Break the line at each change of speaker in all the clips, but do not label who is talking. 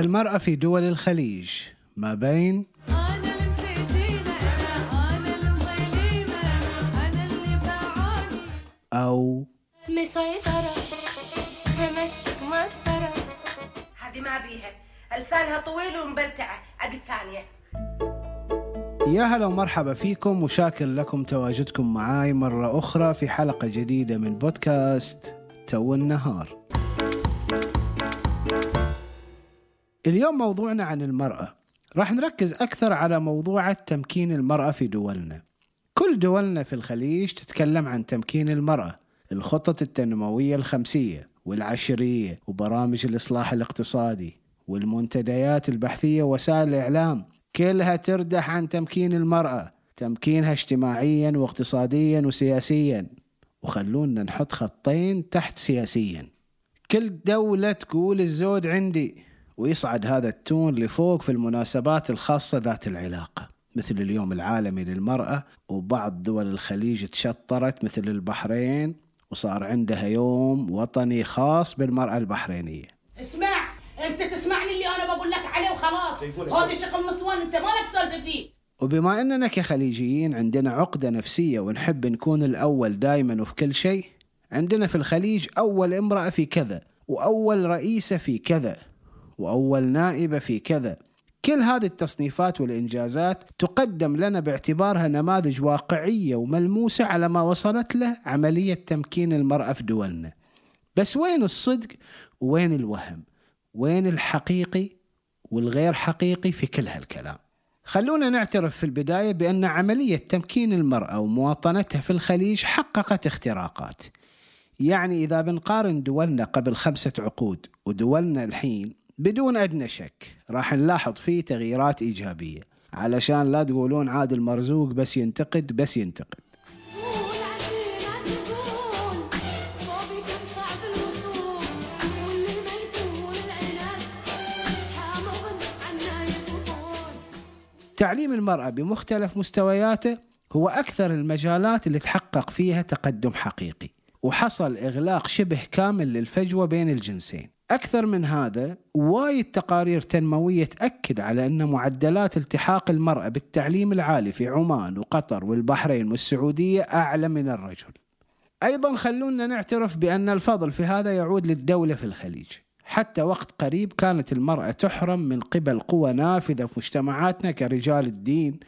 المرأة في دول الخليج. ما بين؟
أنا المسجينة أنا المظلمة أنا اللي بعاني.
أو؟
مسيطرة همشيك مسطرة.
هذه ما بيها لسانها طويل ومبلتعة. أبي الثانية.
يا هلا ومرحبا فيكم. وشاكر لكم تواجدكم معاي مرة أخرى في حلقة جديدة من بودكاست تو النهار. اليوم موضوعنا عن المرأة. راح نركز أكثر على موضوع تمكين المرأة في دولنا. كل دولنا في الخليج تتكلم عن تمكين المرأة. الخطط التنموية الخمسية والعشرية وبرامج الإصلاح الاقتصادي والمنتديات البحثية ووسائل الإعلام. كلها تردح عن تمكين المرأة تمكينها اجتماعيا واقتصاديا وسياسيا. وخلونا نحط خطين تحت سياسيا. كل دولة تقول الزود عندي. ويصعد هذا التون لفوق في المناسبات الخاصة ذات العلاقة مثل اليوم العالمي للمرأة وبعض دول الخليج تشطرت مثل البحرين وصار عندها يوم وطني خاص بالمرأة البحرينية.
اسمع أنت تسمعني اللي أنا بقول لك عليه وخلاص. هذا شغل نسوان أنت مالك سالفة فيه؟
وبما اننا كخليجيين عندنا عقدة نفسية ونحب نكون الأول دائما وفي كل شيء عندنا في الخليج أول امرأة في كذا وأول رئيسة في كذا. وأول نائبة في كذا. كل هذه التصنيفات والإنجازات تقدم لنا باعتبارها نماذج واقعية وملموسة على ما وصلت له عملية تمكين المرأة في دولنا. بس وين الصدق وين الوهم؟ وين الحقيقي والغير حقيقي في كل هالكلام؟ خلونا نعترف في البداية بأن عملية تمكين المرأة ومواطنتها في الخليج حققت اختراقات. يعني إذا بنقارن دولنا قبل خمسة عقود ودولنا الحين بدون أدنى شك راح نلاحظ فيه تغييرات إيجابية. علشان لا تقولون عادل مرزوق بس ينتقد بس ينتقد. تعليم المرأة بمختلف مستوياته هو أكثر المجالات اللي تحقق فيها تقدم حقيقي وحصل إغلاق شبه كامل للفجوة بين الجنسين. أكثر من هذا وايد تقارير تنموية تأكد على أن معدلات التحاق المرأة بالتعليم العالي في عمان وقطر والبحرين والسعودية أعلى من الرجل. أيضا خلونا نعترف بأن الفضل في هذا يعود للدولة في الخليج. حتى وقت قريب كانت المرأة تحرم من قبل قوى نافذة في مجتمعاتنا كرجال الدين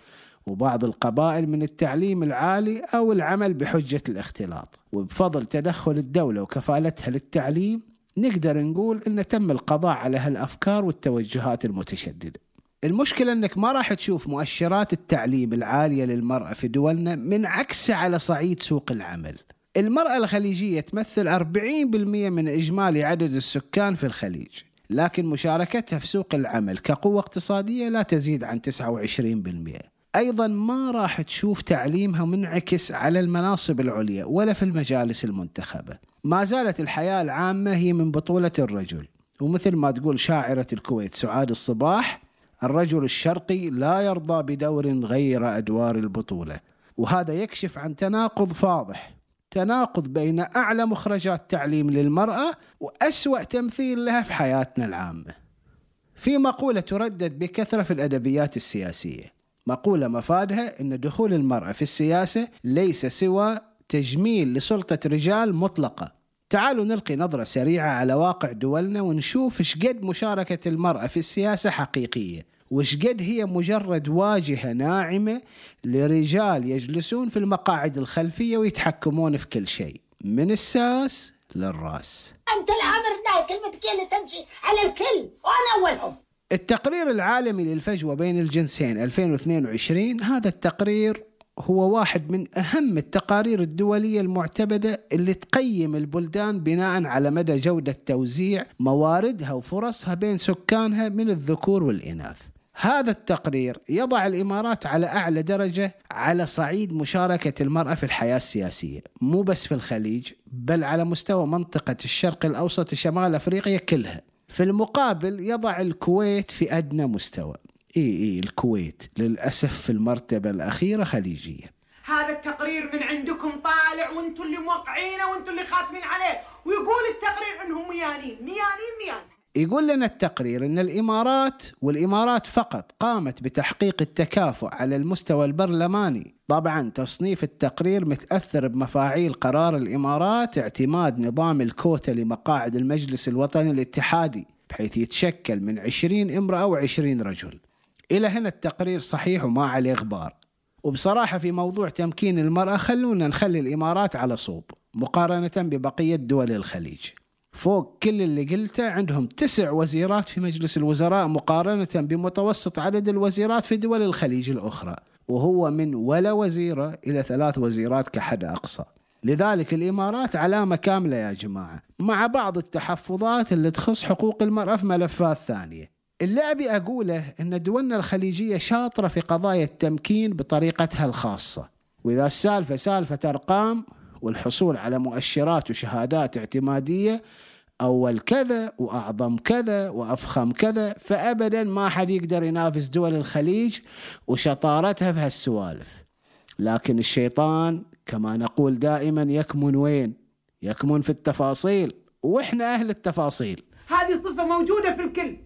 وبعض القبائل من التعليم العالي أو العمل بحجة الاختلاط. وبفضل تدخل الدولة وكفالتها للتعليم نقدر نقول أن تم القضاء على هالأفكار والتوجهات المتشددة. المشكلة أنك ما راح تشوف مؤشرات التعليم العالية للمرأة في دولنا من عكسها على صعيد سوق العمل. المرأة الخليجية تمثل 40% من إجمالي عدد السكان في الخليج لكن مشاركتها في سوق العمل كقوة اقتصادية لا تزيد عن 29% أيضا ما راح تشوف تعليمها منعكس على المناصب العليا ولا في المجالس المنتخبة. ما زالت الحياة العامة هي من بطولة الرجل. ومثل ما تقول شاعرة الكويت سعاد الصباح الرجل الشرقي لا يرضى بدور غير أدوار البطولة. وهذا يكشف عن تناقض فاضح. تناقض بين أعلى مخرجات تعليم للمرأة وأسوأ تمثيل لها في حياتنا العامة. في مقولة تردد بكثرة في الأدبيات السياسية مقولة مفادها أن دخول المرأة في السياسة ليس سوى تجميل لسلطة رجال مطلقة. تعالوا نلقي نظرة سريعة على واقع دولنا ونشوف إيش قد مشاركة المرأة في السياسة حقيقية وإيش قد هي مجرد واجهة ناعمة لرجال يجلسون في المقاعد الخلفية ويتحكمون في كل شيء. من الساس للراس.
أنت الأمر لا هي اللي تمشي على الكل وأنا أولهم.
التقرير العالمي للفجوة بين الجنسين 2022 هذا التقرير هو واحد من أهم التقارير الدولية المعتمدة اللي تقيم البلدان بناء على مدى جودة توزيع مواردها وفرصها بين سكانها من الذكور والإناث. هذا التقرير يضع الإمارات على أعلى درجة على صعيد مشاركة المرأة في الحياة السياسية مو بس في الخليج بل على مستوى منطقة الشرق الأوسط شمال أفريقيا كلها. في المقابل يضع الكويت في أدنى مستوى. إي إي الكويت للأسف في المرتبة الأخيرة خليجية.
هذا التقرير من عندكم طالع وأنتم اللي موقعينه وأنتم اللي خاتمين عليه. ويقول التقرير إنهم ميانين. ميانين ميان
يقول لنا التقرير إن الإمارات والإمارات فقط قامت بتحقيق التكافؤ على المستوى البرلماني. طبعا تصنيف التقرير متأثر بمفاعيل قرار الإمارات اعتماد نظام الكوتا لمقاعد المجلس الوطني الاتحادي بحيث يتشكل من 20 امرأة و20 رجل. إلى هنا التقرير صحيح وما عليه غبار وبصراحة في موضوع تمكين المرأة خلونا نخلي الإمارات على صوب مقارنة ببقية دول الخليج. فوق كل اللي قلته عندهم تسع وزيرات في مجلس الوزراء مقارنة بمتوسط عدد الوزيرات في دول الخليج الأخرى وهو من ولا وزيرة إلى ثلاث وزيرات كحد أقصى. لذلك الإمارات علامة كاملة يا جماعة مع بعض التحفظات اللي تخص حقوق المرأة في ملفات ثانية. اللي أبي أقوله أن دولنا الخليجية شاطرة في قضايا التمكين بطريقتها الخاصة. وإذا السالفة سالفة أرقام والحصول على مؤشرات وشهادات اعتمادية أول كذا وأعظم كذا وأفخم كذا فأبدا ما حد يقدر ينافس دول الخليج وشطارتها في هالسوالف. لكن الشيطان كما نقول دائما يكمن وين؟ يكمن في التفاصيل وإحنا أهل التفاصيل.
هذه صفة موجودة في الكل.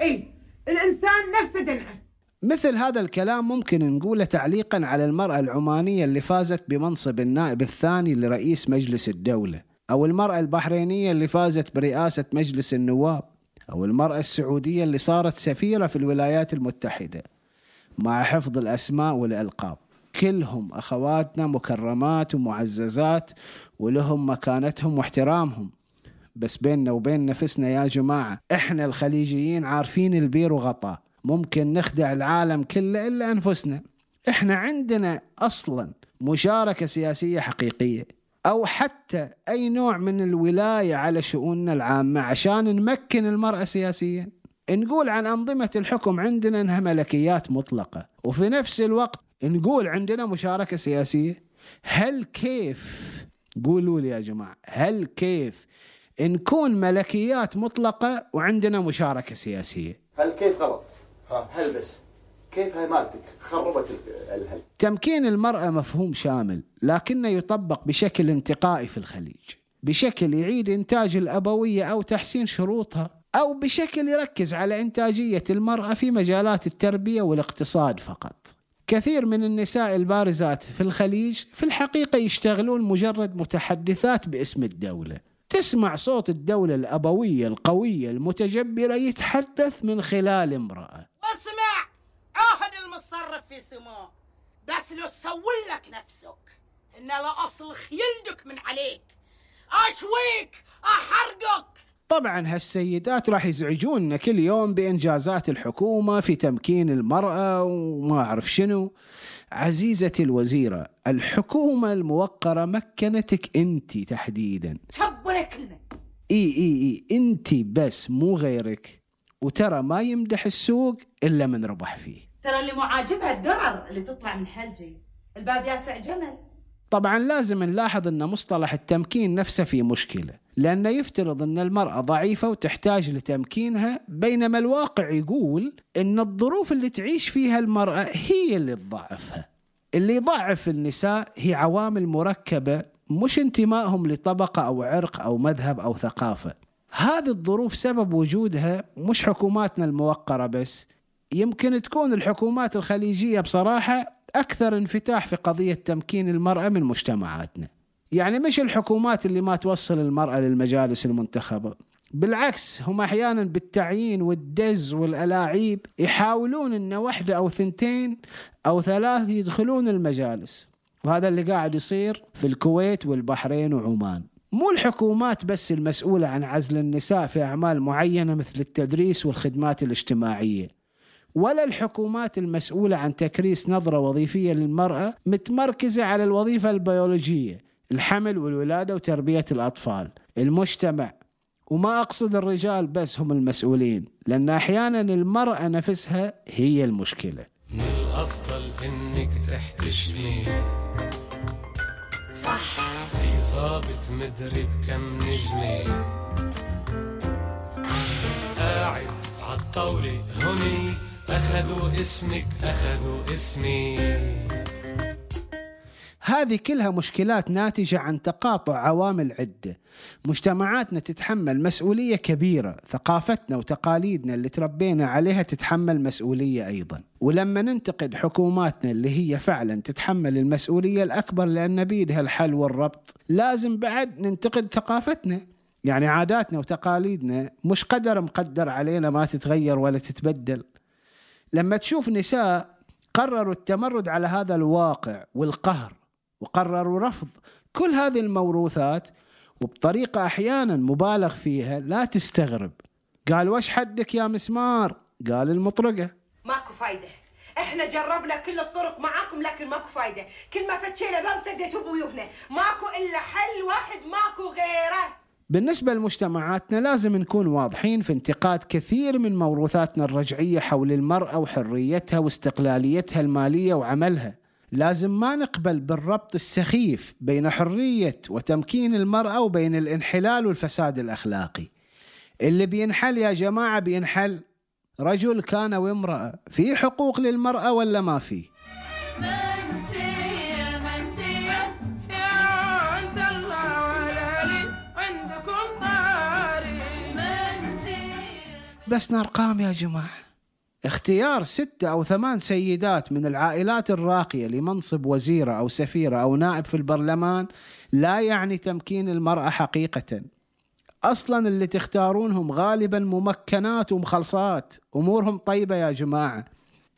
اي الإنسان نفسه دنعه
مثل هذا الكلام ممكن نقوله تعليقا على المرأة العمانية اللي فازت بمنصب النائب الثاني لرئيس مجلس الدولة أو المرأة البحرينية اللي فازت برئاسة مجلس النواب أو المرأة السعودية اللي صارت سفيرة في الولايات المتحدة. مع حفظ الأسماء والألقاب كلهم أخواتنا مكرمات ومعززات ولهم مكانتهم واحترامهم. بس بيننا وبين نفسنا يا جماعة إحنا الخليجيين عارفين البير وغطاه. ممكن نخدع العالم كله إلا أنفسنا. إحنا عندنا أصلا مشاركة سياسية حقيقية أو حتى أي نوع من الولاية على شؤوننا العامة عشان نمكن المرأة سياسيا. نقول عن أنظمة الحكم عندنا أنها ملكيات مطلقة وفي نفس الوقت نقول عندنا مشاركة سياسية. هل كيف قولوا لي يا جماعة هل كيف نكون ملكيات مطلقة وعندنا مشاركة سياسية؟
هل كيف غلط؟ ها. هل بس. كيف هاي مالتك؟ خربت ال- الهل.
تمكين المرأة مفهوم شامل لكنه يطبق بشكل انتقائي في الخليج. بشكل يعيد إنتاج الأبوية أو تحسين شروطها أو بشكل يركز على إنتاجية المرأة في مجالات التربية والاقتصاد فقط. كثير من النساء البارزات في الخليج في الحقيقة يشتغلون مجرد متحدثات باسم الدولة. تسمع صوت الدولة الأبوية القوية المتجبرة يتحدث من خلال امرأة.
اسمع عاهد المتصرف في سمو. بس لو تسوي لك نفسك إن لا اصلخ يلدك من عليك أشويك أحرقك.
طبعا هالسيدات راح يزعجوننا كل يوم بإنجازات الحكومة في تمكين المرأة وما أعرف شنو. عزيزتي الوزيرة الحكومة الموقرة مكنتك أنت تحديدا.
شب ولا كلمه
إي إي إي أنت بس مو غيرك. وترى ما يمدح السوق إلا من ربح فيه.
ترى اللي مو عاجبها الدرر اللي تطلع من حلجي الباب ياسع جمل.
طبعا لازم نلاحظ أن مصطلح التمكين نفسه في مشكلة لأنه يفترض أن المرأة ضعيفة وتحتاج لتمكينها بينما الواقع يقول أن الظروف اللي تعيش فيها المرأة هي اللي تضعفها. اللي يضعف النساء هي عوامل مركبة مش انتمائهم لطبقة أو عرق أو مذهب أو ثقافة. هذه الظروف سبب وجودها مش حكوماتنا الموقرة بس يمكن تكون الحكومات الخليجية بصراحة أكثر انفتاح في قضية تمكين المرأة من مجتمعاتنا. يعني مش الحكومات اللي ما توصل المرأة للمجالس المنتخبة. بالعكس هم أحيانا بالتعيين والدز والألاعيب يحاولون إن واحدة أو ثنتين أو ثلاث يدخلون المجالس. وهذا اللي قاعد يصير في الكويت والبحرين وعمان. مو الحكومات بس المسؤولة عن عزل النساء في أعمال معينة مثل التدريس والخدمات الاجتماعية. ولا الحكومات المسؤولة عن تكريس نظرة وظيفية للمرأة متمركزة على الوظيفة البيولوجية الحمل والولادة وتربية الأطفال. المجتمع وما أقصد الرجال بس هم المسؤولين لأن أحيانا المرأة نفسها هي المشكلة.
من الأفضل إنك تحتشمي. صح. ظابط مدري بكم نجمة قاعد عالطاولة هوني أخذوا اسمك أخذوا اسمي.
هذه كلها مشكلات ناتجة عن تقاطع عوامل عدة مجتمعاتنا تتحمل مسؤولية كبيرة ثقافتنا وتقاليدنا اللي تربينا عليها تتحمل مسؤولية أيضا. ولما ننتقد حكوماتنا اللي هي فعلا تتحمل المسؤولية الأكبر لأن بيدها الحل والربط لازم بعد ننتقد ثقافتنا. يعني عاداتنا وتقاليدنا مش قدر مقدر علينا ما تتغير ولا تتبدل. لما تشوف نساء قرروا التمرد على هذا الواقع والقهر وقرروا رفض. كل هذه الموروثات وبطريقة أحيانا مبالغ فيها لا تستغرب. قال وش حدك يا مسمار؟ قال المطرقة.
ماكو فايدة. إحنا جربنا كل الطرق معاكم لكن ماكو فايدة. كل ما فتشينا باب سديتوا بويوهنا ماكو إلا حل واحد ماكو غيره.
بالنسبة لمجتمعاتنا لازم نكون واضحين في انتقاد كثير من موروثاتنا الرجعية حول المرأة وحريتها واستقلاليتها المالية وعملها. لازم ما نقبل بالربط السخيف بين حرية وتمكين المرأة وبين الانحلال والفساد الأخلاقي. اللي بينحل يا جماعة بينحل رجل كان وامرأة. في حقوق للمرأة ولا ما في؟ بس أرقام يا جماعة. اختيار ستة أو ثمان سيدات من العائلات الراقية لمنصب وزيرة أو سفيرة أو نائب في البرلمان لا يعني تمكين المرأة حقيقة. أصلا اللي تختارونهم غالبا ممكنات ومخلصات. أمورهم طيبة يا جماعة.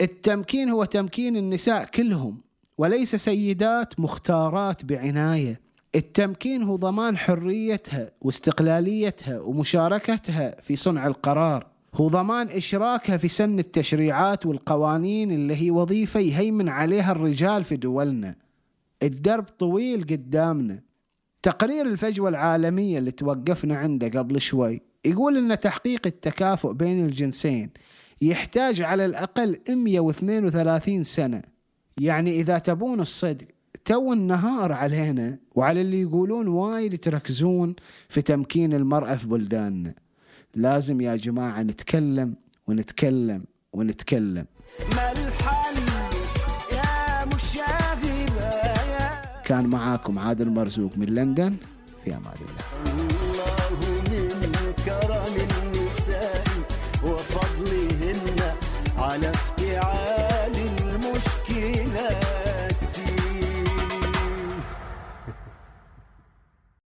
التمكين هو تمكين النساء كلهم وليس سيدات مختارات بعناية. التمكين هو ضمان حريتها واستقلاليتها ومشاركتها في صنع القرار. هو ضمان إشراكها في سن التشريعات والقوانين اللي هي وظيفة يهيمن عليها الرجال في دولنا. الدرب طويل قدامنا. تقرير الفجوة العالمية اللي توقفنا عنده قبل شوي يقول أن تحقيق التكافؤ بين الجنسين يحتاج على الأقل 132 سنة. يعني إذا تبون الصدق تو النهار علينا وعلى اللي يقولون وايد تركزون في تمكين المرأة في بلداننا. لازم يا جماعة نتكلم ونتكلم ونتكلم.
ما الحل يا مشاغبة
كان معاكم عادل مرزوق من لندن في أمان الله.